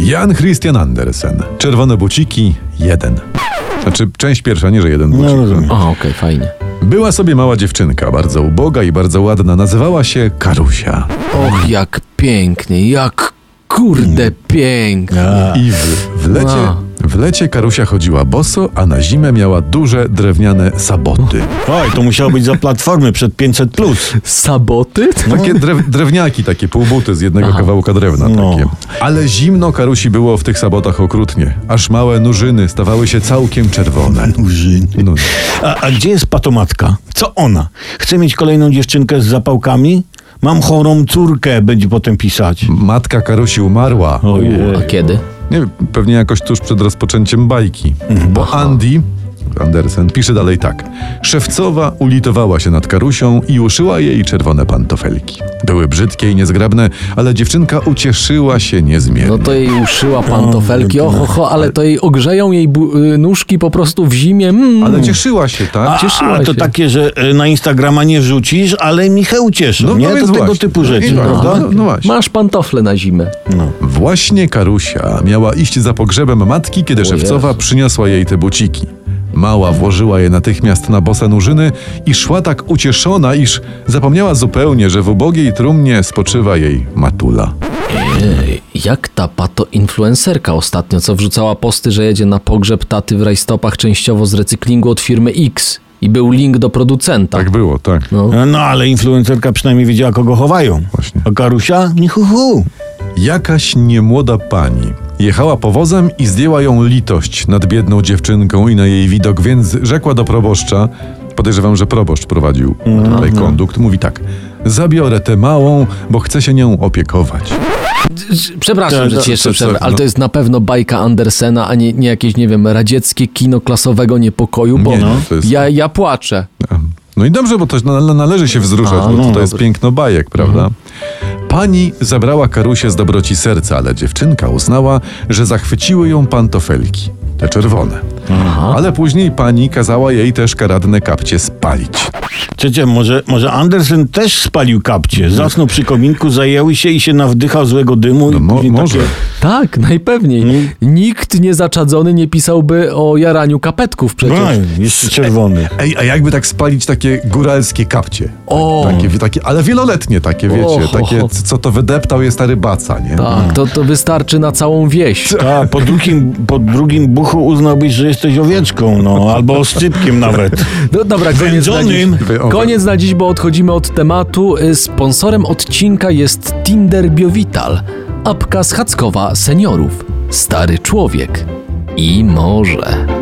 Jan Christian Andersen. Czerwone buciki, jeden. Znaczy, część pierwsza, nie że jeden bucik. No rozumiem. O, okej, fajnie. Była sobie mała dziewczynka, bardzo uboga i bardzo ładna. Nazywała się Karusia. Och, jak pięknie, jak kurde pięknie. A, I w, w, lecie, A. w lecie Karusia chodziła boso, a na zimę miała duże drewniane saboty. oj, to musiało być za platformy przed 500 plus. Saboty? Takie drew, drewniaki, takie półbuty z jednego kawałka drewna. No. Takie. Ale zimno Karusi było w tych sabotach okrutnie. Aż małe nurzyny stawały się całkiem czerwone. No, A, a gdzie jest patomatka? Co ona? Chce mieć kolejną dziewczynkę z zapałkami? Mam chorą córkę, będzie potem pisać. matka Karusi umarła. Ojej. A kiedy? Nie wiem, pewnie jakoś tuż przed rozpoczęciem bajki. Bo Andy, Andersen, pisze dalej tak. Szewcowa ulitowała się nad Karusią i uszyła jej czerwone pantofelki. Były brzydkie i niezgrabne, ale dziewczynka ucieszyła się niezmiernie. No to jej uszyła pantofelki, oho, ho, ale to jej ogrzeją jej bu- y, nóżki po prostu w zimie. Mm. Ale cieszyła się, tak? A, cieszyła a to się. takie, że e, na Instagrama nie rzucisz, ale Michał cieszy, nie? więc To tego właśnie. typu No rzeczy, i- prawda? No, no właśnie. Masz pantofle na zimę. Właśnie Karusia miała iść za pogrzebem matki, kiedy O szewcowa Jezu. przyniosła jej te buciki. Mała włożyła je natychmiast na bose nurzyny i szła tak ucieszona, iż zapomniała zupełnie, że w ubogiej trumnie spoczywa jej matula. Ej, jak ta pato influencerka ostatnio, co wrzucała posty, że jedzie na pogrzeb taty w rajstopach częściowo z recyklingu od firmy X. I był link do producenta. Tak było, tak. No. No ale influencerka przynajmniej wiedziała, kogo chowają. Właśnie. A Karusia? Nie hu, hu. Jakaś niemłoda pani jechała powozem i zdjęła ją litość nad biedną dziewczynką i na jej widok, więc rzekła do proboszcza, podejrzewam, że proboszcz prowadził tutaj kondukt, mówi tak, zabiorę tę małą, bo chcę się nią opiekować. Przepraszam, To- że to- ci jeszcze to- przerwę, ale no. to jest na pewno bajka Andersena, a nie, nie jakieś, nie wiem, radzieckie kino klasowego niepokoju, bo Nie, no, jest- ja, ja płaczę. No i dobrze, bo to nale- należy się wzruszać, A, bo no, to, to jest piękno bajek, prawda? Pani zabrała Karusię z dobroci serca, ale dziewczynka uznała, że zachwyciły ją pantofelki, te czerwone. Ale później pani kazała jej też karadne kapcie spalić. Ciocia, może, może Andersen też spalił kapcie. Zasnął przy kominku, zajęły się i się nawdychał złego dymu. No, i mo- może. Takie... Tak, najpewniej. No. Nikt niezaczadzony nie pisałby o jaraniu kapetków przecież. No, jeszcze czerwony. Ej, a jakby tak spalić takie góralskie kapcie? O! Takie, takie, ale wieloletnie takie, wiecie, O, ho, takie, ho. co to wydeptał je stary baca, nie? Tak, to, to wystarczy na całą wieś. Tak, po drugim, po drugim buchu uznałbyś, że jesteś owieczką, no, albo oscypkiem nawet. No dobra, koniec na Koniec na dziś, bo odchodzimy od tematu. Y, Sponsorem odcinka jest Tinder Biovital, apka schadzkowa seniorów, stary człowiek i morze.